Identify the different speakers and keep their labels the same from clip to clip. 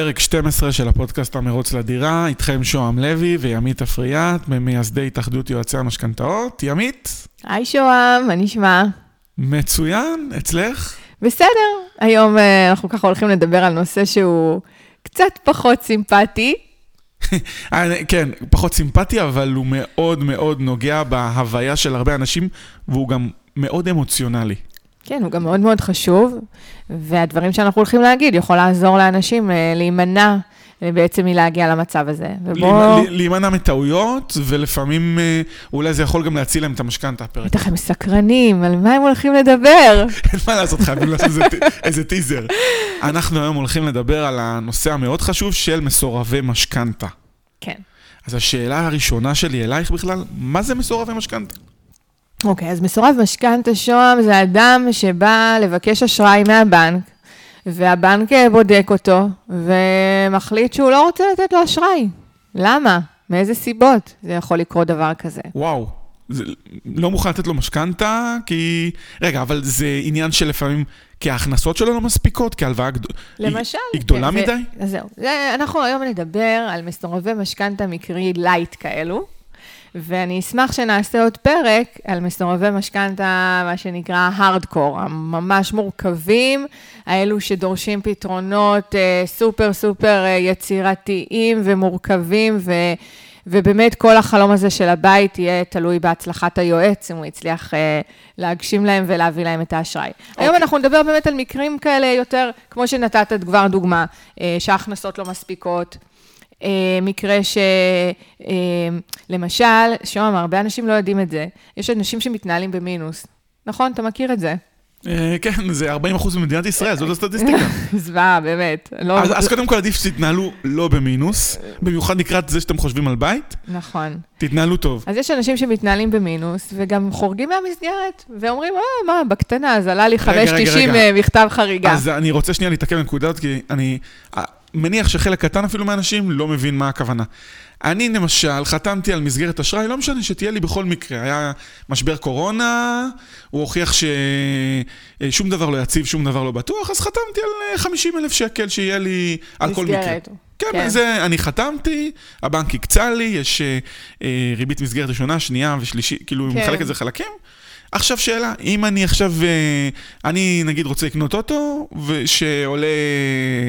Speaker 1: פרק 12 של הפודקאסט המרוץ לדירה, איתכם שוהם לוי וימית אפריאט, ממייסדי התאחדות יועצי המשכנתאות. ימית?
Speaker 2: היי שוהם, מה נשמע?
Speaker 1: מצוין, אצלך?
Speaker 2: בסדר, היום אה, אנחנו ככה הולכים לדבר על נושא שהוא קצת פחות סימפטי.
Speaker 1: אה, כן, פחות סימפטי, אבל הוא מאוד מאוד נוגע בהוויה של הרבה אנשים, והוא גם מאוד אמוציונלי.
Speaker 2: כן, הוא גם מאוד מאוד חשוב, והדברים שאנחנו הולכים להגיד יכול לעזור לאנשים אה, להימנע אה, בעצם מלהגיע למצב הזה.
Speaker 1: ובוא... להימנע מטעויות, ולפעמים אה, אולי זה יכול גם להציל להם את המשכנתה.
Speaker 2: בטח הם סקרנים, על מה הם הולכים לדבר?
Speaker 1: אין מה לעשות, חייבים לעשות איזה טיזר. אנחנו היום הולכים לדבר על הנושא המאוד חשוב של מסורבי משכנתה.
Speaker 2: כן.
Speaker 1: אז השאלה הראשונה שלי אלייך בכלל, מה זה מסורבי משכנתה?
Speaker 2: אוקיי, okay, אז מסורב משכנתה שוהם זה אדם שבא לבקש אשראי מהבנק, והבנק בודק אותו, ומחליט שהוא לא רוצה לתת לו אשראי. למה? מאיזה סיבות זה יכול לקרות דבר כזה?
Speaker 1: וואו, זה לא מוכן לתת לו משכנתה, כי... רגע, אבל זה עניין שלפעמים, כי ההכנסות שלו לא מספיקות, כי ההלוואה גדולה...
Speaker 2: למשל.
Speaker 1: היא, היא גדולה
Speaker 2: כן,
Speaker 1: מדי?
Speaker 2: זה, זהו. זה, אנחנו היום נדבר על מסורבי משכנתה מקרי light כאלו. ואני אשמח שנעשה עוד פרק על מסורבי משכנתה, מה שנקרא הארדקור, הממש מורכבים, האלו שדורשים פתרונות אה, סופר סופר אה, יצירתיים ומורכבים, ו... ובאמת כל החלום הזה של הבית יהיה תלוי בהצלחת היועץ, אם הוא הצליח אה, להגשים להם ולהביא להם את האשראי. Okay. היום אוקיי. אנחנו נדבר באמת על מקרים כאלה יותר, כמו שנתת כבר דוגמה, אה, שההכנסות לא מספיקות. אה, מקרה שלמשל, אה, שוהם, הרבה אנשים לא יודעים את זה, יש אנשים שמתנהלים במינוס. נכון? אתה מכיר את זה.
Speaker 1: אה, כן, זה 40 אחוז במדינת ישראל, זאת הסטטיסטיקה.
Speaker 2: זוועה, באמת.
Speaker 1: לא- אז קודם כל עדיף שתתנהלו לא במינוס, במיוחד לקראת זה שאתם חושבים על בית.
Speaker 2: נכון.
Speaker 1: תתנהלו טוב.
Speaker 2: אז יש אנשים שמתנהלים במינוס, וגם חורגים מהמסגרת, ואומרים, אה, מה, בקטנה, אז עלה לי 5.90 מכתב חריגה.
Speaker 1: אז אני רוצה שנייה להתעכב בנקודה כי אני מניח שחלק קטן אפילו מהאנשים לא מבין מה הכוונה. אני למשל חתמתי על מסגרת אשראי, לא משנה שתהיה לי בכל מקרה. היה משבר קורונה, הוא הוכיח ששום דבר לא יציב, שום דבר לא בטוח, אז חתמתי על 50 אלף שקל שיהיה לי על כל מקרה. מסגרת. כן, כן. זה, אני חתמתי, הבנק הקצה לי, יש אה, ריבית מסגרת ראשונה, שנייה ושלישית, כאילו, כן. מחלק את זה חלקים. עכשיו שאלה, אם אני עכשיו, אה, אני נגיד רוצה לקנות אוטו, שעולה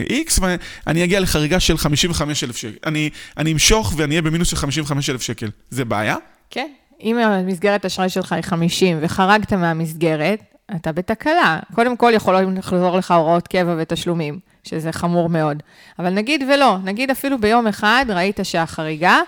Speaker 1: X, ואני אגיע לחריגה של 55,000 שקל. אני, אני אמשוך ואני אהיה במינוס של 55,000 שקל. זה בעיה?
Speaker 2: כן. אם המסגרת אשראי שלך היא 50 וחרגת מהמסגרת, אתה בתקלה. קודם כל יכולים לחזור לך הוראות קבע ותשלומים, שזה חמור מאוד. אבל נגיד ולא, נגיד אפילו ביום אחד ראית שהחריגה,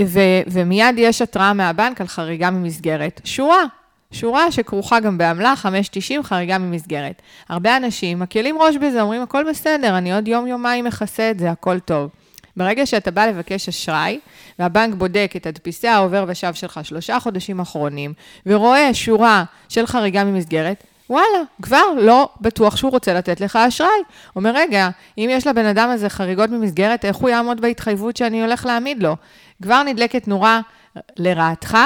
Speaker 2: ו- ומיד יש התראה מהבנק על חריגה ממסגרת. שורה, שורה שכרוכה גם בעמלה, 5.90, חריגה ממסגרת. הרבה אנשים מקלים ראש בזה, אומרים, הכל בסדר, אני עוד יום-יומיים מכסה את זה, הכל טוב. ברגע שאתה בא לבקש אשראי, והבנק בודק את הדפיסי העובר ושב שלך שלושה חודשים אחרונים, ורואה שורה של חריגה ממסגרת, וואלה, כבר לא בטוח שהוא רוצה לתת לך אשראי. אומר, רגע, אם יש לבן אדם הזה חריגות ממסגרת, איך הוא יעמוד בהתחייבות שאני הולך להעמיד לו? כבר נדלקת נורה לרעתך,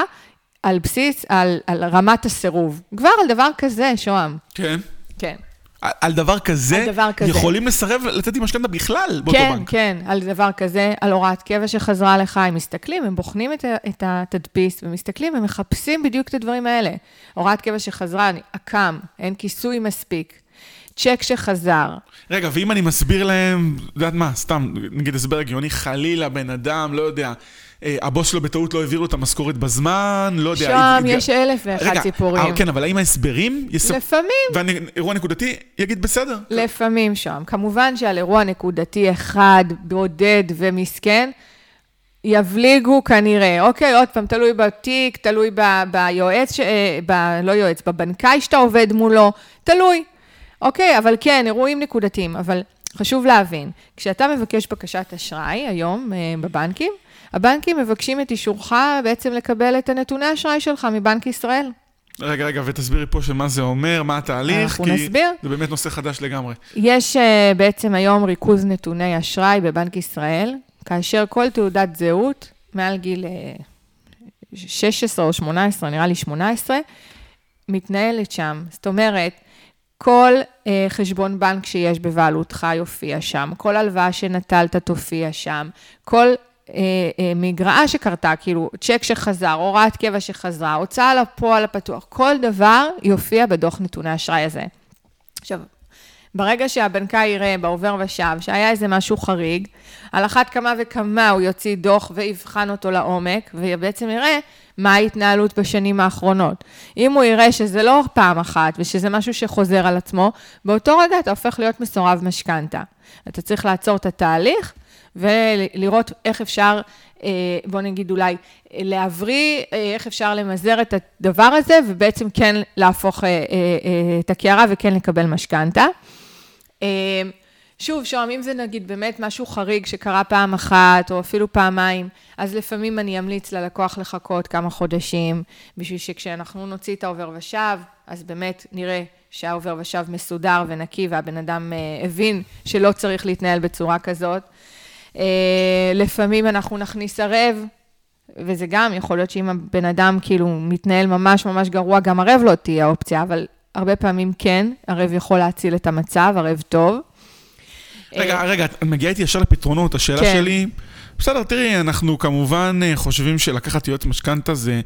Speaker 2: על בסיס, על, על רמת הסירוב. כבר על דבר כזה, שוהם.
Speaker 1: כן.
Speaker 2: כן.
Speaker 1: על, על דבר כזה, על דבר כזה. יכולים לסרב לתת עם משכנתה בכלל באותו
Speaker 2: כן,
Speaker 1: בנק.
Speaker 2: כן, כן, על דבר כזה, על הוראת קבע שחזרה לך, הם מסתכלים, הם בוחנים את, את התדפיס, ומסתכלים, הם מחפשים בדיוק את הדברים האלה. הוראת קבע שחזרה, עקם, אין כיסוי מספיק. צ'ק שחזר.
Speaker 1: רגע, ואם אני מסביר להם, את יודעת מה, סתם, נגיד הסבר הגיוני, חלילה, בן אדם, לא יודע, אה, הבוס שלו בטעות לא העביר לו את המשכורת בזמן, לא יודע.
Speaker 2: שם יש אלף ואחד סיפורים.
Speaker 1: אה, כן, אבל האם ההסברים...
Speaker 2: לפעמים.
Speaker 1: ואירוע נקודתי יגיד בסדר.
Speaker 2: לפעמים שם. כמובן שעל אירוע נקודתי אחד, בודד ומסכן, יבליגו כנראה. אוקיי, עוד פעם, תלוי בתיק, תלוי ב, ביועץ, אה, ב, לא יועץ, בבנקאי שאתה עובד מולו, תלוי. אוקיי, אבל כן, אירועים נקודתיים. אבל חשוב להבין, כשאתה מבקש בקשת אשראי היום בבנקים, הבנקים מבקשים את אישורך בעצם לקבל את הנתוני אשראי שלך מבנק ישראל.
Speaker 1: רגע, רגע, ותסבירי פה שמה זה אומר, מה התהליך,
Speaker 2: אנחנו כי נסביר.
Speaker 1: זה באמת נושא חדש לגמרי.
Speaker 2: יש uh, בעצם היום ריכוז נתוני אשראי בבנק ישראל, כאשר כל תעודת זהות, מעל גיל uh, אה, 16 או 18, נראה לי 18, מתנהלת שם. זאת אומרת, כל אה, חשבון בנק שיש בבעלותך יופיע שם, כל הלוואה שנטלת תופיע שם, כל אה, אה, מגרעה שקרתה, כאילו צ'ק שחזר, הוראת קבע שחזרה, הוצאה לפועל הפתוח, כל דבר יופיע בדוח נתוני האשראי הזה. עכשיו, ברגע שהבנקאי יראה בעובר ושב שהיה איזה משהו חריג, על אחת כמה וכמה הוא יוציא דוח ויבחן אותו לעומק, ובעצם יראה מה ההתנהלות בשנים האחרונות. אם הוא יראה שזה לא פעם אחת ושזה משהו שחוזר על עצמו, באותו רגע אתה הופך להיות מסורב משכנתה. אתה צריך לעצור את התהליך ולראות איך אפשר, אה, בוא נגיד אולי, להבריא, אה, איך אפשר למזער את הדבר הזה, ובעצם כן להפוך אה, את הקערה וכן לקבל משכנתה. שוב, שוהם, אם זה נגיד באמת משהו חריג שקרה פעם אחת, או אפילו פעמיים, אז לפעמים אני אמליץ ללקוח לחכות כמה חודשים, בשביל שכשאנחנו נוציא את העובר ושב, אז באמת נראה שהעובר ושב מסודר ונקי, והבן אדם אה, הבין שלא צריך להתנהל בצורה כזאת. אה, לפעמים אנחנו נכניס ערב, וזה גם, יכול להיות שאם הבן אדם כאילו מתנהל ממש ממש גרוע, גם ערב לא תהיה אופציה, אבל הרבה פעמים כן, ערב יכול להציל את המצב, ערב טוב.
Speaker 1: רגע, רגע, את מגיעה איתי ישר לפתרונות, השאלה כן. שלי... בסדר, תראי, אנחנו כמובן אה, חושבים שלקחת יועץ משכנתה זה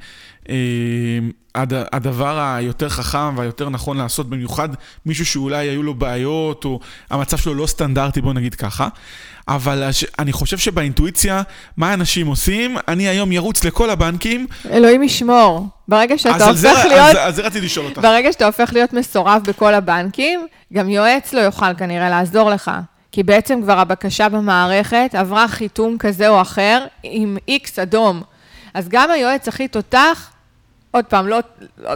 Speaker 1: אה, הד, הדבר היותר חכם והיותר נכון לעשות, במיוחד מישהו שאולי היו לו בעיות, או המצב שלו לא סטנדרטי, בוא נגיד ככה. אבל הש, אני חושב שבאינטואיציה, מה אנשים עושים? אני היום ירוץ לכל הבנקים.
Speaker 2: אלוהים ישמור. ברגע שאתה הופך
Speaker 1: זה,
Speaker 2: להיות...
Speaker 1: אז, אז זה רציתי לשאול אותך.
Speaker 2: ברגע שאתה הופך להיות מסורב בכל הבנקים, גם יועץ לא יוכל כנראה לעזור לך. כי בעצם כבר הבקשה במערכת עברה חיתום כזה או אחר עם איקס אדום. אז גם היועץ הכי תותח, עוד פעם, לא,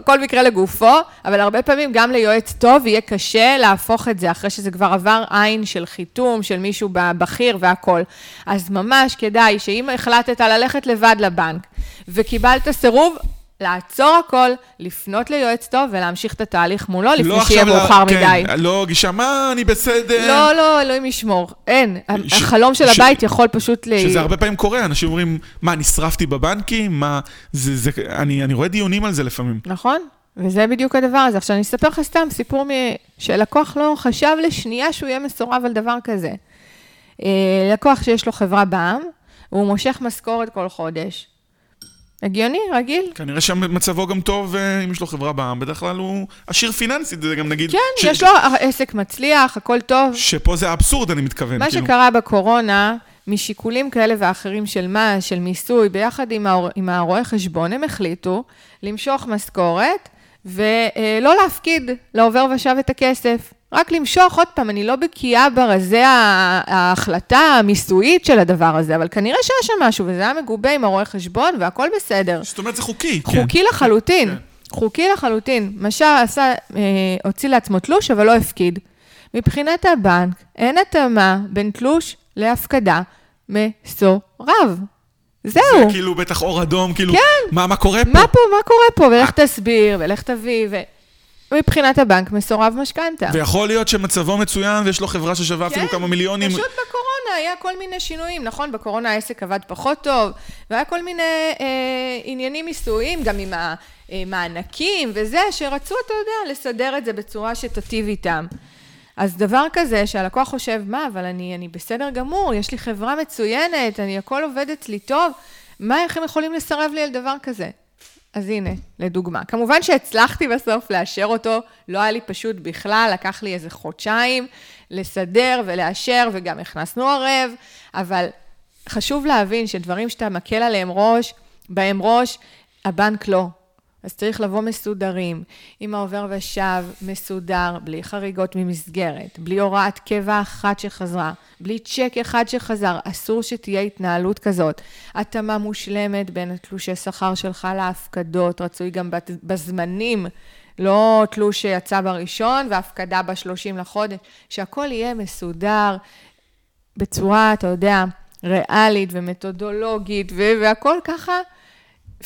Speaker 2: כל מקרה לגופו, אבל הרבה פעמים גם ליועץ טוב יהיה קשה להפוך את זה, אחרי שזה כבר עבר עין של חיתום, של מישהו בכיר והכול. אז ממש כדאי שאם החלטת ללכת לבד לבנק וקיבלת סירוב, לעצור הכל, לפנות ליועץ טוב ולהמשיך את התהליך מולו, לפני לא שיהיה מאוחר כן, מדי.
Speaker 1: לא גישה, מה, אני בסדר.
Speaker 2: לא, לא, אלוהים ישמור. אין. ש... החלום של ש... הבית יכול פשוט ל...
Speaker 1: שזה הרבה פעמים קורה, אנשים אומרים, מה, נשרפתי בבנקים? מה, זה, זה, אני, אני רואה דיונים על זה לפעמים.
Speaker 2: נכון, וזה בדיוק הדבר הזה. עכשיו, אני אספר לך סתם סיפור מ... שלקוח לא חשב לשנייה שהוא יהיה מסורב על דבר כזה. אה, לקוח שיש לו חברה בע"מ, הוא מושך משכורת כל חודש. הגיוני, רגיל.
Speaker 1: כנראה שמצבו גם טוב, אה, אם יש לו חברה בעם, בדרך כלל הוא עשיר פיננסית, זה גם נגיד...
Speaker 2: כן, ש... יש לו עסק מצליח, הכל טוב.
Speaker 1: שפה זה אבסורד, אני מתכוון.
Speaker 2: מה כאילו. שקרה בקורונה, משיקולים כאלה ואחרים של מס, של מיסוי, ביחד עם, הר... עם הרואה חשבון, הם החליטו למשוך משכורת ולא להפקיד לעובר ושב את הכסף. רק למשוך, עוד פעם, אני לא בקיאה ברזי ההחלטה המיסויית של הדבר הזה, אבל כנראה שהיה שם משהו, וזה היה מגובה עם הרואה חשבון, והכל בסדר.
Speaker 1: זאת אומרת, זה חוקי.
Speaker 2: חוקי כן. לחלוטין, כן. חוקי לחלוטין. משל עשה, אה, הוציא לעצמו תלוש, אבל לא הפקיד. מבחינת הבנק, אין התאמה בין תלוש להפקדה מסורב. זהו.
Speaker 1: זה כאילו בטח אור אדום, כאילו, כן. מה, מה קורה פה?
Speaker 2: מה פה, מה קורה פה? ולך. תסביר, ולך תביא, ו... מבחינת הבנק מסורב משכנתה.
Speaker 1: ויכול להיות שמצבו מצוין ויש לו חברה ששווה כן, אפילו כמה מיליונים.
Speaker 2: פשוט בקורונה היה כל מיני שינויים, נכון? בקורונה העסק עבד פחות טוב, והיה כל מיני אה, עניינים מיסויים, גם עם המענקים וזה, שרצו, אתה יודע, לסדר את זה בצורה שתטיב איתם. אז דבר כזה, שהלקוח חושב, מה, אבל אני, אני בסדר גמור, יש לי חברה מצוינת, אני, הכל עובד אצלי טוב, מה, איך הם יכולים לסרב לי על דבר כזה? אז הנה, לדוגמה. כמובן שהצלחתי בסוף לאשר אותו, לא היה לי פשוט בכלל, לקח לי איזה חודשיים לסדר ולאשר, וגם הכנסנו ערב, אבל חשוב להבין שדברים שאתה מקל עליהם ראש, בהם ראש, הבנק לא. אז צריך לבוא מסודרים, עם העובר ושב מסודר, בלי חריגות ממסגרת, בלי הוראת קבע אחת שחזרה, בלי צ'ק אחד שחזר, אסור שתהיה התנהלות כזאת. התאמה מושלמת בין התלושי שכר שלך להפקדות, רצוי גם בזמנים, לא תלוש שיצא בראשון והפקדה בשלושים לחודש, שהכל יהיה מסודר בצורה, אתה יודע, ריאלית ומתודולוגית, והכל ככה.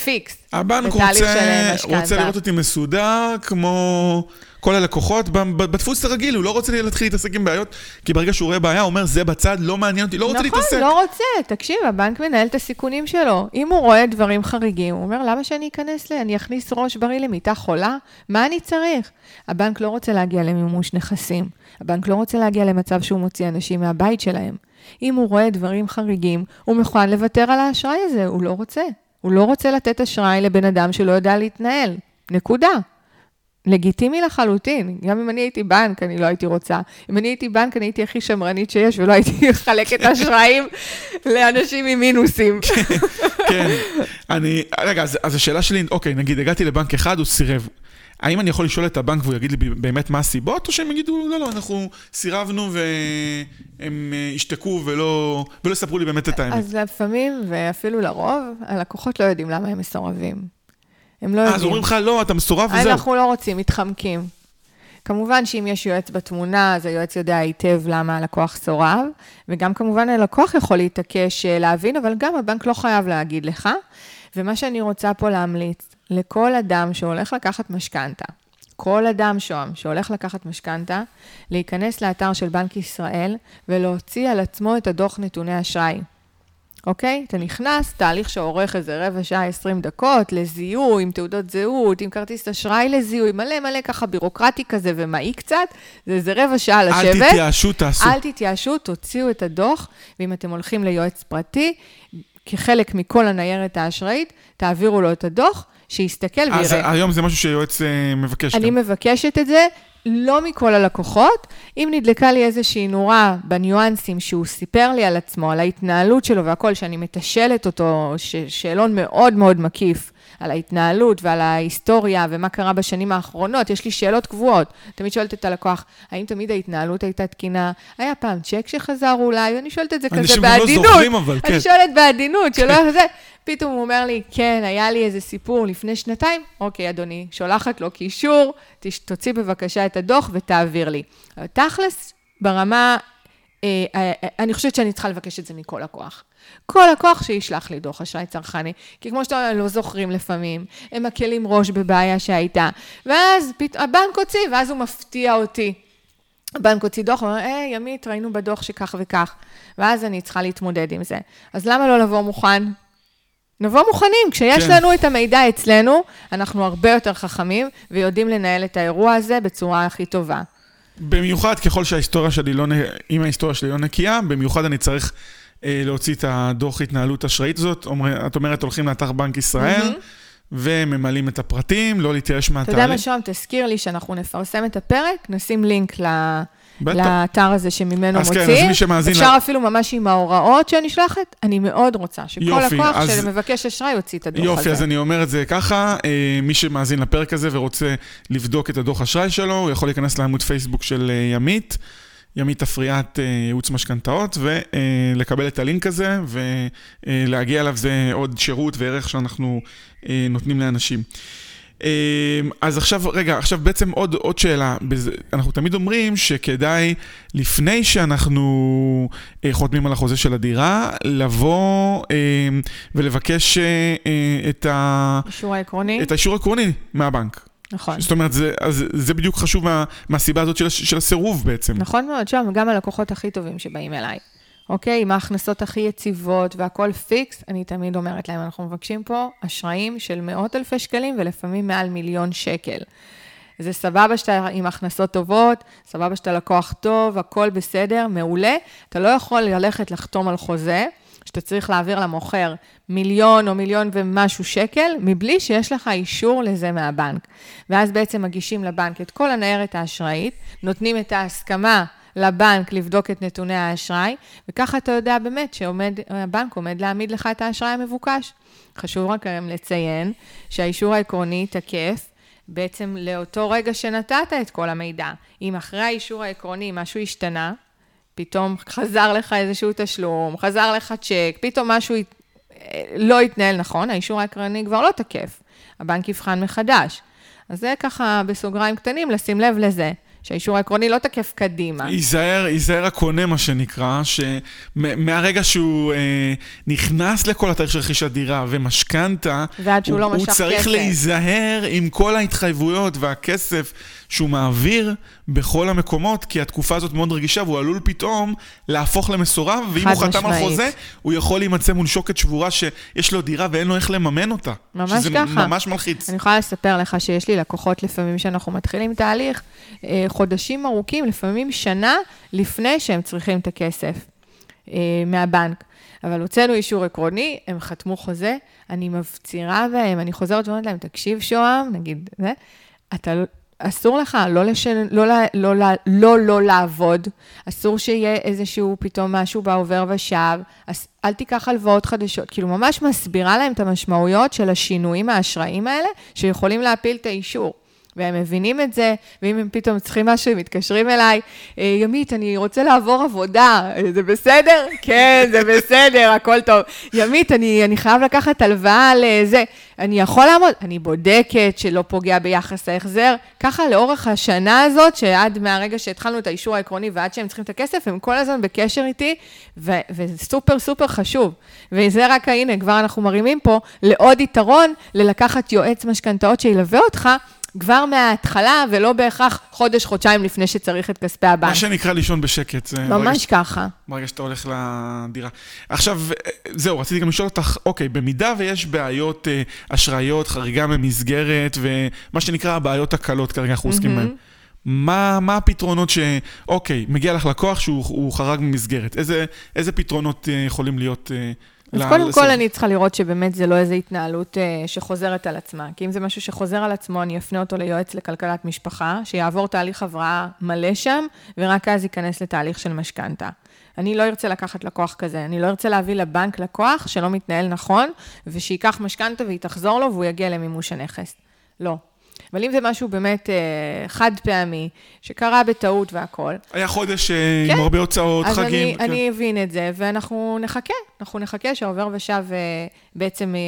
Speaker 2: פיקס.
Speaker 1: הבנק רוצה,
Speaker 2: משכנתה.
Speaker 1: רוצה לראות אותי מסודר, כמו כל הלקוחות, בדפוס הרגיל, הוא לא רוצה להתחיל להתעסק עם בעיות, כי ברגע שהוא רואה בעיה, הוא אומר, זה בצד, לא מעניין אותי, לא רוצה להתעסק.
Speaker 2: נכון, לא רוצה. תקשיב, הבנק מנהל את הסיכונים שלו. אם הוא רואה דברים חריגים, הוא אומר, למה שאני אכנס ל... אני אכניס ראש בריא למיטה חולה? מה אני צריך? הבנק לא רוצה להגיע למימוש נכסים. הבנק לא רוצה להגיע למצב שהוא מוציא אנשים מהבית שלהם. אם הוא רואה דברים חריגים, הוא מוכן לוותר על האשראי הזה, הוא לא רוצה. הוא לא רוצה לתת אשראי לבן אדם שלא יודע להתנהל. נקודה. לגיטימי לחלוטין. גם אם אני הייתי בנק, אני לא הייתי רוצה. אם אני הייתי בנק, אני הייתי הכי שמרנית שיש, ולא הייתי מחלקת אשראים לאנשים עם מינוסים.
Speaker 1: כן. אני, רגע, אז, אז השאלה שלי, אוקיי, נגיד, הגעתי לבנק אחד, הוא סירב. האם אני יכול לשאול את הבנק והוא יגיד לי באמת מה הסיבות, או שהם יגידו, לא, לא, אנחנו סירבנו והם אה, ישתקו ולא, ולא יספרו לי באמת את האמת.
Speaker 2: אז לפעמים, ואפילו לרוב, הלקוחות לא יודעים למה הם מסורבים. הם לא
Speaker 1: אז
Speaker 2: יודעים.
Speaker 1: אומרים לך, לא, אתה מסורב וזהו.
Speaker 2: אנחנו לא רוצים, מתחמקים. כמובן שאם יש יועץ בתמונה, אז היועץ יודע היטב למה הלקוח סורב, וגם כמובן הלקוח יכול להתעקש אה, להבין, אבל גם הבנק לא חייב להגיד לך. ומה שאני רוצה פה להמליץ, לכל אדם שהולך לקחת משכנתה, כל אדם שוהם שהולך לקחת משכנתה, להיכנס לאתר של בנק ישראל ולהוציא על עצמו את הדוח נתוני אשראי. אוקיי? אתה נכנס, תהליך שאורך איזה רבע שעה, 20 דקות, לזיהוי, עם תעודות זהות, עם כרטיס אשראי לזיהוי, מלא מלא ככה בירוקרטי כזה ומעיק קצת, זה איזה רבע שעה לשבת.
Speaker 1: אל תתייאשו, תעשו.
Speaker 2: אל תתייאשו, תוציאו את הדוח, ואם אתם הולכים ליועץ פרטי, כחלק מכל הניירת האשראית, תעבירו לו את הדוח, שיסתכל
Speaker 1: אז
Speaker 2: ויראה.
Speaker 1: היום זה משהו שיועץ אה, מבקש.
Speaker 2: אני
Speaker 1: גם.
Speaker 2: מבקשת את זה, לא מכל הלקוחות. אם נדלקה לי איזושהי נורה בניואנסים שהוא סיפר לי על עצמו, על ההתנהלות שלו והכל, שאני מתשלת אותו, ש- שאלון מאוד מאוד מקיף על ההתנהלות ועל ההיסטוריה ומה קרה בשנים האחרונות, יש לי שאלות קבועות. תמיד שואלת את הלקוח, האם תמיד ההתנהלות הייתה תקינה? היה פעם צ'ק שחזר אולי? אני שואלת את זה כזה
Speaker 1: אנשים לא
Speaker 2: בעדינות.
Speaker 1: זוכרים, אבל, כן.
Speaker 2: אני שואלת בעדינות, שלא זה. פתאום הוא אומר לי, כן, היה לי איזה סיפור לפני שנתיים. אוקיי, אדוני, שולחת לו קישור, תוציא בבקשה את הדוח ותעביר לי. תכלס, ברמה, אה, אה, אה, אני חושבת שאני צריכה לבקש את זה מכל לקוח. כל לקוח שישלח לי דוח אשראי צרכני. כי כמו שאתה אומר, לא זוכרים לפעמים, הם מקלים ראש בבעיה שהייתה. ואז פת... הבנק הוציא, ואז הוא מפתיע אותי. הבנק הוציא דוח, הוא אומר, היי, ימית, ראינו בדוח שכך וכך. ואז אני צריכה להתמודד עם זה. אז למה לא לבוא מוכן? נבוא מוכנים. כשיש
Speaker 1: כן.
Speaker 2: לנו את המידע אצלנו, אנחנו הרבה יותר חכמים ויודעים לנהל את האירוע הזה בצורה הכי טובה.
Speaker 1: במיוחד ככל שההיסטוריה שלי לא, אם ההיסטוריה שלי לא נקייה, במיוחד אני צריך להוציא את הדוח התנהלות אשראית הזאת. את אומרת, הולכים לאתר בנק ישראל. וממלאים את הפרטים, לא להתייאש
Speaker 2: אתה יודע מה,
Speaker 1: מהתהליך.
Speaker 2: שוהם, תזכיר לי שאנחנו נפרסם את הפרק, נשים לינק ל-. לאתר הזה שממנו
Speaker 1: אז כן, אז
Speaker 2: מוציאים.
Speaker 1: מי שמאזין
Speaker 2: אפשר
Speaker 1: ל-
Speaker 2: אפילו ממש עם ההוראות שאני שולחת, אני מאוד רוצה שכל
Speaker 1: יופי,
Speaker 2: לקוח
Speaker 1: אז-
Speaker 2: שמבקש אשראי יוציא את הדוח הזה.
Speaker 1: יופי, אז אני אומר את זה ככה, אה, מי שמאזין לפרק הזה ורוצה לבדוק את הדוח אשראי שלו, הוא יכול להיכנס לעמוד פייסבוק של אה, ימית, ימית אפריאט אה, ייעוץ משכנתאות, ולקבל את הלינק הזה, ולהגיע אליו זה עוד שירות וערך שאנחנו אה, נותנים לאנשים. אה, אז עכשיו, רגע, עכשיו בעצם עוד, עוד שאלה. אנחנו תמיד אומרים שכדאי, לפני שאנחנו אה, חותמים על החוזה של הדירה, לבוא אה, ולבקש אה, אה, את, ה? את האישור העקרוני מהבנק.
Speaker 2: נכון.
Speaker 1: זאת אומרת, זה, אז זה בדיוק חשוב מה, מהסיבה הזאת של, של הסירוב בעצם.
Speaker 2: נכון מאוד, שם גם הלקוחות הכי טובים שבאים אליי. אוקיי? עם ההכנסות הכי יציבות והכל פיקס, אני תמיד אומרת להם, אנחנו מבקשים פה אשראים של מאות אלפי שקלים ולפעמים מעל מיליון שקל. זה סבבה שאתה עם הכנסות טובות, סבבה שאתה לקוח טוב, הכל בסדר, מעולה. אתה לא יכול ללכת לחתום על חוזה, שאתה צריך להעביר למוכר מיליון או מיליון ומשהו שקל, מבלי שיש לך אישור לזה מהבנק. ואז בעצם מגישים לבנק את כל הניירת האשראית, נותנים את ההסכמה לבנק לבדוק את נתוני האשראי, וככה אתה יודע באמת שהבנק עומד להעמיד לך את האשראי המבוקש. חשוב רק היום לציין שהאישור העקרוני תקף בעצם לאותו רגע שנתת את כל המידע. אם אחרי האישור העקרוני משהו השתנה, פתאום חזר לך איזשהו תשלום, חזר לך צ'ק, פתאום משהו הת- לא התנהל נכון, האישור העקרוני כבר לא תקף. הבנק יבחן מחדש. אז זה ככה בסוגריים קטנים, לשים לב לזה, שהאישור העקרוני לא תקף קדימה.
Speaker 1: ייזהר, ייזהר הקונה, מה שנקרא, שמהרגע שהוא אה, נכנס לכל התאריך של רכישת דירה ומשכנתה,
Speaker 2: ועד שהוא
Speaker 1: הוא,
Speaker 2: לא
Speaker 1: הוא
Speaker 2: משך
Speaker 1: צריך
Speaker 2: כסף.
Speaker 1: להיזהר עם כל ההתחייבויות והכסף שהוא מעביר בכל המקומות, כי התקופה הזאת מאוד רגישה, והוא עלול פתאום להפוך למסורב, ואם הוא חתם על. חוזה, הוא יכול להימצא מול שוקת שבורה שיש לו דירה ואין לו איך לממן אותה.
Speaker 2: ממש
Speaker 1: שזה
Speaker 2: ככה.
Speaker 1: ממש מלחיץ.
Speaker 2: אני יכולה לספר לך שיש לי לקוחות לפעמים שאנחנו מתחילים תהליך, אה, חודשים ארוכים, לפעמים שנה לפני שהם צריכים את הכסף אה, מהבנק. אבל הוצאנו אישור עקרוני, הם חתמו חוזה, אני מפצירה בהם, אני חוזרת ואומרת להם, תקשיב שוהם, נגיד, זה, אתה לא... אסור לך לא, לשן, לא, לא, לא, לא, לא, לא לעבוד, אסור שיהיה איזשהו פתאום משהו בעובר ושב, אז אל תיקח הלוואות חדשות. כאילו, ממש מסבירה להם את המשמעויות של השינויים האשראיים האלה, שיכולים להפיל את האישור. והם מבינים את זה, ואם הם פתאום צריכים משהו, הם מתקשרים אליי, "אה, ימית, אני רוצה לעבור עבודה, אה, זה בסדר? כן, זה בסדר, הכל טוב. ימית, אני, אני חייב לקחת הלוואה לזה. אני יכול לעמוד? אני בודקת שלא פוגע ביחס ההחזר. ככה לאורך השנה הזאת, שעד מהרגע שהתחלנו את האישור העקרוני ועד שהם צריכים את הכסף, הם כל הזמן בקשר איתי, ו- וזה סופר סופר חשוב. וזה רק, הנה, כבר אנחנו מרימים פה לעוד יתרון, ללקחת יועץ משכנתאות שילווה אותך. כבר מההתחלה, ולא בהכרח חודש, חודשיים לפני שצריך את כספי הבנק.
Speaker 1: מה שנקרא לישון בשקט. ברגע
Speaker 2: ממש ככה.
Speaker 1: ברגע שאתה הולך לדירה. עכשיו, זהו, רציתי גם לשאול אותך, אוקיי, במידה ויש בעיות אה, אשראיות, חריגה ממסגרת, ומה שנקרא הבעיות הקלות, כרגע אנחנו עוסקים בהן, מה, מה הפתרונות ש... אוקיי, מגיע לך לקוח שהוא הוא חרג ממסגרת, איזה, איזה פתרונות אה, יכולים להיות... אה,
Speaker 2: אז
Speaker 1: ל-
Speaker 2: קודם
Speaker 1: לסדר?
Speaker 2: כל אני צריכה לראות שבאמת זה לא איזו התנהלות אה, שחוזרת על עצמה. כי אם זה משהו שחוזר על עצמו, אני אפנה אותו ליועץ לכלכלת משפחה, שיעבור תהליך הבראה מלא שם, ורק אז ייכנס לתהליך של משכנתה. אני לא ארצה לקחת לקוח כזה, אני לא ארצה להביא לבנק לקוח שלא מתנהל נכון, ושייקח משכנתה והיא תחזור לו והוא יגיע למימוש הנכס. לא. אבל אם זה משהו באמת אה, חד פעמי, שקרה בטעות והכול,
Speaker 1: היה חודש אה,
Speaker 2: כן.
Speaker 1: עם הרבה הוצאות,
Speaker 2: אז
Speaker 1: חגים.
Speaker 2: אני,
Speaker 1: כן.
Speaker 2: אני אבין את זה, ואנחנו נחכה, אנחנו נחכה שהעובר ושב אה, בעצם אה,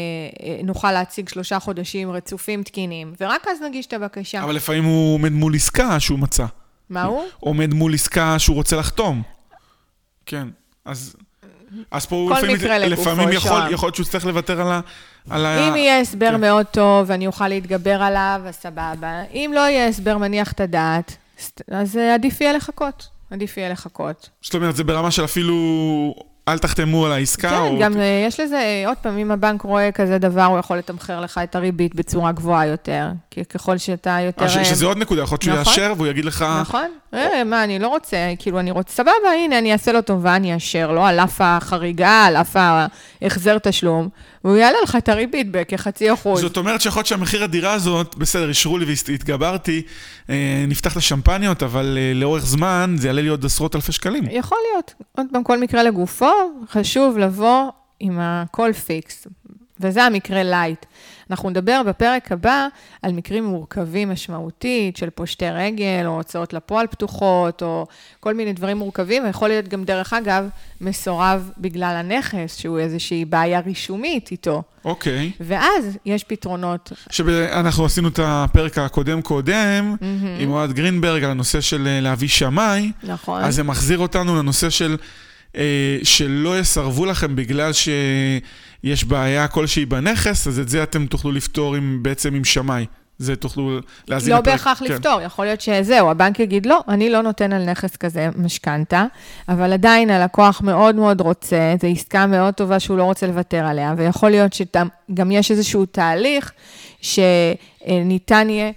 Speaker 2: אה, נוכל להציג שלושה חודשים רצופים תקינים, ורק אז נגיש את הבקשה.
Speaker 1: אבל לפעמים הוא עומד מול עסקה שהוא מצא.
Speaker 2: מה הוא?
Speaker 1: עומד מול עסקה שהוא רוצה לחתום. כן, אז... אז פה הוא לפעמים, לפעמים יכול. יכול להיות שהוא יצטרך לוותר על ה... על ה...
Speaker 2: אם יהיה הסבר
Speaker 1: כן.
Speaker 2: מאוד טוב ואני אוכל להתגבר עליו, אז סבבה. אם לא יהיה הסבר מניח את הדעת, אז אה, עדיף יהיה לחכות. עדיף יהיה לחכות.
Speaker 1: זאת אומרת, זה ברמה של אפילו... אל תחתמו על העסקה,
Speaker 2: כן,
Speaker 1: או...
Speaker 2: גם אה, יש לזה, אה, עוד פעם, אם הבנק רואה כזה דבר, הוא יכול לתמחר לך את הריבית בצורה גבוהה יותר. כי ככל שאתה יותר...
Speaker 1: ש- שזה עוד נקודה, יכול להיות שהוא
Speaker 2: נכון.
Speaker 1: יאשר והוא יגיד לך...
Speaker 2: נכון. אה, מה, אני לא רוצה, כאילו, אני רוצה, סבבה, הנה, אני אעשה לו טובה, אני אאשר לו, על אף החריגה, על אף ההחזר תשלום, והוא יעלה לך את הריבית בכחצי אחוז.
Speaker 1: זאת אומרת שיכול להיות שהמחיר הדירה הזאת, בסדר, אישרו לי והתגברתי, אה, נפתח את השמפניות, אבל אה, לאורך זמן זה יעלה לי עוד עשרות אלפי שקלים.
Speaker 2: יכול להיות. עוד פעם, כל מקרה לגופו, חשוב לבוא עם הכל פיקס. וזה המקרה light. אנחנו נדבר בפרק הבא על מקרים מורכבים משמעותית של פושטי רגל, או הוצאות לפועל פתוחות, או כל מיני דברים מורכבים, ויכול להיות גם, דרך אגב, מסורב בגלל הנכס, שהוא איזושהי בעיה רישומית איתו.
Speaker 1: אוקיי.
Speaker 2: ואז יש פתרונות.
Speaker 1: שאנחנו עשינו את הפרק הקודם-קודם, עם אוהד גרינברג, על הנושא של אה, להביא שמאי,
Speaker 2: נכון.
Speaker 1: אז זה מחזיר אותנו לנושא של שלא יסרבו לכם בגלל שיש בעיה כלשהי בנכס, אז את זה אתם תוכלו לפתור עם, בעצם עם שמאי. זה תוכלו להזין
Speaker 2: לא בהכרח
Speaker 1: כן.
Speaker 2: לפתור, יכול להיות שזהו, הבנק יגיד, לא, אני לא נותן על נכס כזה משכנתה, אבל עדיין הלקוח מאוד מאוד רוצה, זו עסקה מאוד טובה שהוא לא רוצה לוותר עליה, ויכול להיות שגם יש איזשהו תהליך שניתן יהיה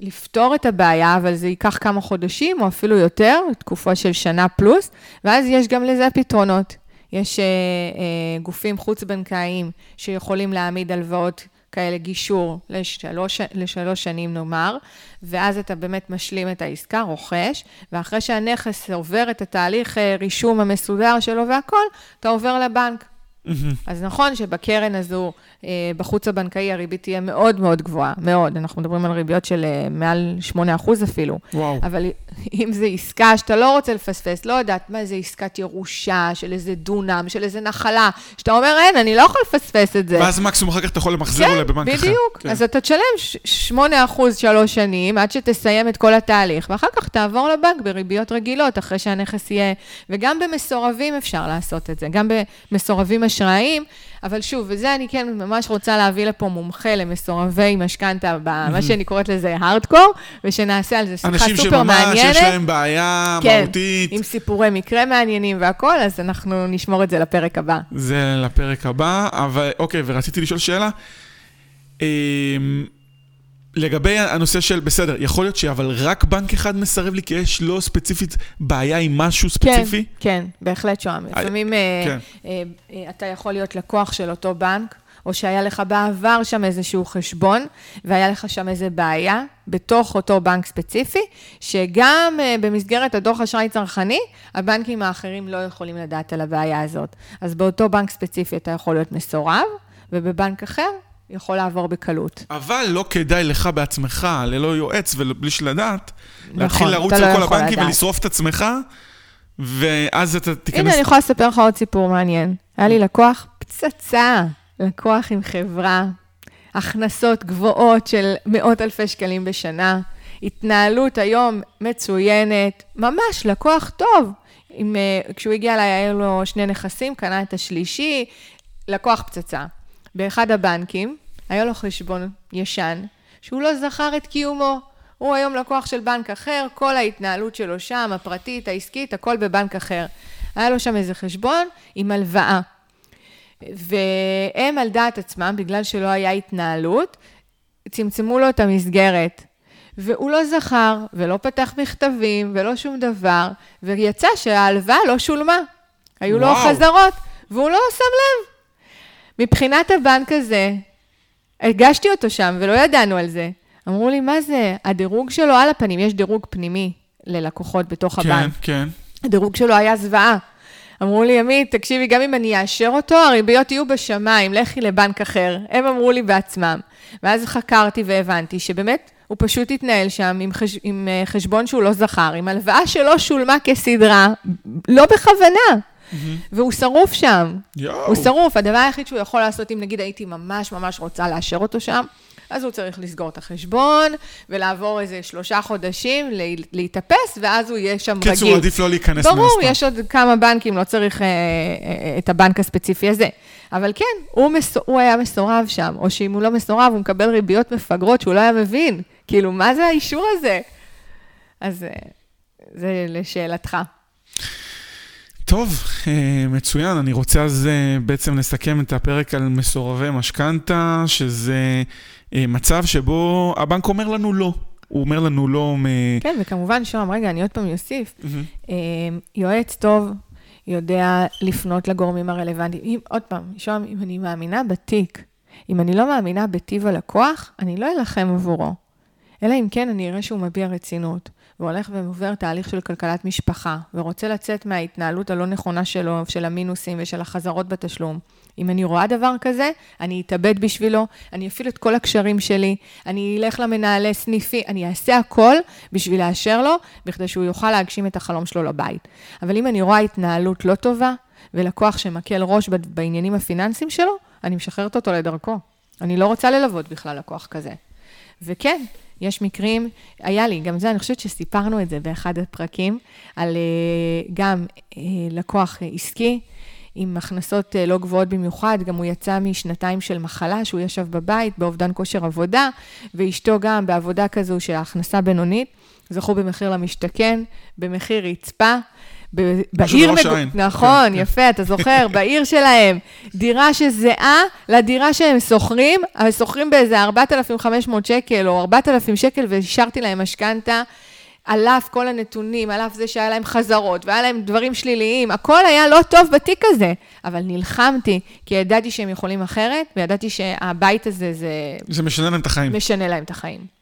Speaker 2: לפתור את הבעיה, אבל זה ייקח כמה חודשים או אפילו יותר, תקופה של שנה פלוס, ואז יש גם לזה פתרונות. יש אה, אה, גופים חוץ-בנקאיים שיכולים להעמיד הלוואות כאלה גישור לשלוש, לשלוש שנים נאמר, ואז אתה באמת משלים את העסקה, רוכש, ואחרי שהנכס עובר את התהליך אה, רישום המסודר שלו והכל, אתה עובר לבנק. אז נכון שבקרן הזו, אה, בחוץ הבנקאי, הריבית תהיה מאוד מאוד גבוהה, מאוד. אנחנו מדברים על ריביות של אה, מעל 8% אפילו.
Speaker 1: וואו.
Speaker 2: אבל אם זו עסקה שאתה לא רוצה לפספס, לא יודעת מה זה עסקת ירושה, של איזה דונם, של איזה נחלה, שאתה אומר, אין, אני לא יכול לפספס את זה.
Speaker 1: ואז מקסימום אחר כך אתה יכול למחזר
Speaker 2: כן,
Speaker 1: אולי בבנק אחר.
Speaker 2: בדיוק.
Speaker 1: כן.
Speaker 2: אז אתה תשלם ש- 8% שלוש שנים, עד שתסיים את כל התהליך, ואחר כך תעבור לבנק בריביות רגילות, אחרי שהנכס יהיה... וגם במסורבים אפשר לעשות את זה, גם במסורבים אשראיים, אבל שוב, וזה אני כן ממש רוצה להביא לפה מומחה למסורבי משכנתה, מה שאני קוראת לזה הארדקור, ושנעשה על זה שיחה
Speaker 1: אנשים
Speaker 2: סופר
Speaker 1: שממש
Speaker 2: מעניינת.
Speaker 1: יש להם בעיה
Speaker 2: כן,
Speaker 1: מהותית.
Speaker 2: עם סיפורי מקרה מעניינים והכול, אז אנחנו נשמור את זה לפרק הבא.
Speaker 1: זה לפרק הבא, אבל אוקיי, ורציתי לשאול שאלה. לגבי הנושא של, בסדר, יכול להיות שאבל רק בנק אחד מסרב לי, כי יש לו ספציפית בעיה עם משהו ספציפי?
Speaker 2: כן, כן, בהחלט שוהם. לפעמים אה,
Speaker 1: כן.
Speaker 2: אה, אה, אתה יכול להיות לקוח של אותו בנק, או שהיה לך בעבר שם איזשהו חשבון, והיה לך שם איזה בעיה בתוך אותו בנק ספציפי, שגם אה, במסגרת הדוח אשראי צרכני, הבנקים האחרים לא יכולים לדעת על הבעיה הזאת. אז באותו בנק ספציפי אתה יכול להיות מסורב, ובבנק אחר יכול לעבור בקלות.
Speaker 1: אבל לא כדאי לך בעצמך, ללא יועץ ובלי שלדעת, להתחיל
Speaker 2: נכון,
Speaker 1: לרוץ
Speaker 2: אתה
Speaker 1: על
Speaker 2: לא
Speaker 1: כל הבנקים
Speaker 2: לדעת.
Speaker 1: ולשרוף את עצמך, ואז אתה תיכנס...
Speaker 2: הנה, אני יכולה לספר לך עוד סיפור מעניין. היה לי לקוח פצצה, לקוח עם חברה, הכנסות גבוהות של מאות אלפי שקלים בשנה, התנהלות היום מצוינת, ממש לקוח טוב. עם, אה, כשהוא הגיע אליי, היה לו שני נכסים, קנה את השלישי, לקוח פצצה. באחד הבנקים, היה לו חשבון ישן, שהוא לא זכר את קיומו. הוא היום לקוח של בנק אחר, כל ההתנהלות שלו שם, הפרטית, העסקית, הכל בבנק אחר. היה לו שם איזה חשבון עם הלוואה. והם על דעת עצמם, בגלל שלא היה התנהלות, צמצמו לו את המסגרת. והוא לא זכר, ולא פתח מכתבים, ולא שום דבר, ויצא שההלוואה לא שולמה. היו לו
Speaker 1: וואו.
Speaker 2: חזרות, והוא לא שם לב. מבחינת הבנק הזה, הגשתי אותו שם, ולא ידענו על זה. אמרו לי, מה זה? הדירוג שלו על הפנים, יש דירוג פנימי ללקוחות בתוך
Speaker 1: כן,
Speaker 2: הבנק.
Speaker 1: כן.
Speaker 2: הדירוג שלו היה זוועה. אמרו לי, עמית, תקשיבי, גם אם אני אאשר אותו, הריביות יהיו בשמיים, לכי לבנק אחר. הם אמרו לי בעצמם. ואז חקרתי והבנתי שבאמת, הוא פשוט התנהל שם עם, חש... עם אה, חשבון שהוא לא זכר, עם הלוואה שלא שולמה כסדרה, לא בכוונה. והוא שרוף שם.
Speaker 1: יואו.
Speaker 2: הוא שרוף, הדבר היחיד שהוא יכול לעשות, אם נגיד הייתי ממש ממש רוצה לאשר אותו שם, אז הוא צריך לסגור את החשבון, ולעבור איזה שלושה חודשים, לה- להתאפס, ואז הוא יהיה שם רגיל.
Speaker 1: קיצור, עדיף לא להיכנס
Speaker 2: ברור,
Speaker 1: מן הסתם.
Speaker 2: יש עוד כמה בנקים, לא צריך אה, אה, את הבנק הספציפי הזה. אבל כן, הוא, מסו, הוא היה מסורב שם, או שאם הוא לא מסורב, הוא מקבל ריביות מפגרות שהוא לא היה מבין. כאילו, מה זה האישור הזה? אז אה, זה לשאלתך.
Speaker 1: טוב, אה, מצוין. אני רוצה אז אה, בעצם לסכם את הפרק על מסורבי משכנתה, שזה אה, מצב שבו הבנק אומר לנו לא. הוא אומר לנו לא מ...
Speaker 2: כן, וכמובן, שוהם, רגע, אני עוד פעם אוסיף. אה, יועץ טוב יודע לפנות לגורמים הרלוונטיים. אם, עוד פעם, שוהם, אם אני מאמינה בתיק, אם אני לא מאמינה בטיב הלקוח, אני לא אלחם עבורו. אלא אם כן אני אראה שהוא מביע רצינות, והולך ועובר תהליך של כלכלת משפחה, ורוצה לצאת מההתנהלות הלא נכונה שלו, של המינוסים ושל החזרות בתשלום. אם אני רואה דבר כזה, אני אתאבד בשבילו, אני אפעיל את כל הקשרים שלי, אני אלך למנהלי סניפי, אני אעשה הכל בשביל לאשר לו, בכדי שהוא יוכל להגשים את החלום שלו לבית. אבל אם אני רואה התנהלות לא טובה, ולקוח שמקל ראש בעניינים הפיננסיים שלו, אני משחררת אותו לדרכו. אני לא רוצה ללוות בכלל לקוח כזה. וכן, יש מקרים, היה לי, גם זה, אני חושבת שסיפרנו את זה באחד הפרקים, על אה, גם אה, לקוח עסקי, עם הכנסות אה, לא גבוהות במיוחד, גם הוא יצא משנתיים של מחלה, שהוא ישב בבית, באובדן כושר עבודה, ואשתו גם בעבודה כזו של הכנסה בינונית, זכו במחיר למשתכן, במחיר רצפה. ב- בעיר,
Speaker 1: העין.
Speaker 2: נכון,
Speaker 1: כן, כן.
Speaker 2: יפה, אתה זוכר, בעיר שלהם, דירה שזהה לדירה שהם שוכרים, אבל שוכרים באיזה 4,500 שקל או 4,000 שקל, והשארתי להם משכנתה, על אף כל הנתונים, על אף זה שהיה להם חזרות, והיה להם דברים שליליים, הכל היה לא טוב בתיק הזה, אבל נלחמתי, כי ידעתי שהם יכולים אחרת, וידעתי שהבית הזה, זה
Speaker 1: זה משנה להם את החיים.
Speaker 2: משנה להם את החיים.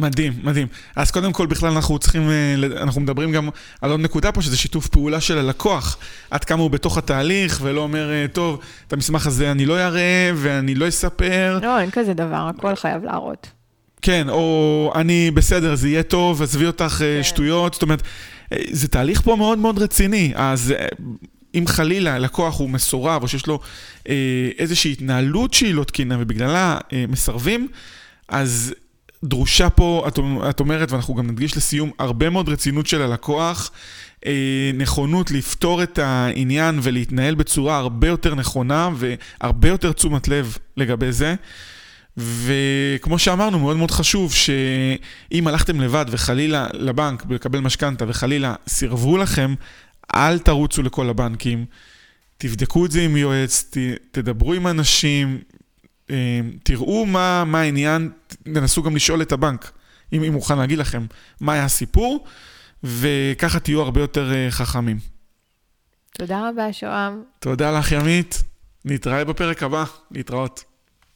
Speaker 1: מדהים, מדהים. אז קודם כל, בכלל אנחנו צריכים, אה, אנחנו מדברים גם על עוד נקודה פה, שזה שיתוף פעולה של הלקוח. עד כמה הוא בתוך התהליך, ולא אומר, אה, טוב, את המסמך הזה אני לא אראה, ואני לא אספר.
Speaker 2: לא, אין כזה דבר, הכל חייב להראות.
Speaker 1: כן, או אני בסדר, זה יהיה טוב, עזבי אותך אה, כן. שטויות. זאת אומרת, זה תהליך פה מאוד מאוד רציני. אז אם חלילה לקוח הוא מסורב, או שיש לו איזושהי התנהלות שהיא לא תקינה, ובגללה מסרבים, אז דרושה פה, את, את אומרת, ואנחנו גם נדגיש לסיום, הרבה מאוד רצינות של הלקוח, אה, נכונות לפתור את העניין ולהתנהל בצורה הרבה יותר נכונה והרבה יותר תשומת לב לגבי זה. וכמו שאמרנו, מאוד מאוד חשוב שאם הלכתם לבד וחלילה לבנק לקבל משכנתה וחלילה סירבו לכם, אל תרוצו לכל הבנקים. תבדקו את זה עם יועץ, ת, תדברו עם אנשים, תראו מה, מה העניין, תנסו גם לשאול את הבנק, אם הוא מוכן להגיד לכם מה היה הסיפור, וככה תהיו הרבה יותר אה, חכמים.
Speaker 2: תודה רבה, שוהם.
Speaker 1: תודה לך, ימית. נתראה בפרק הבא. להתראות.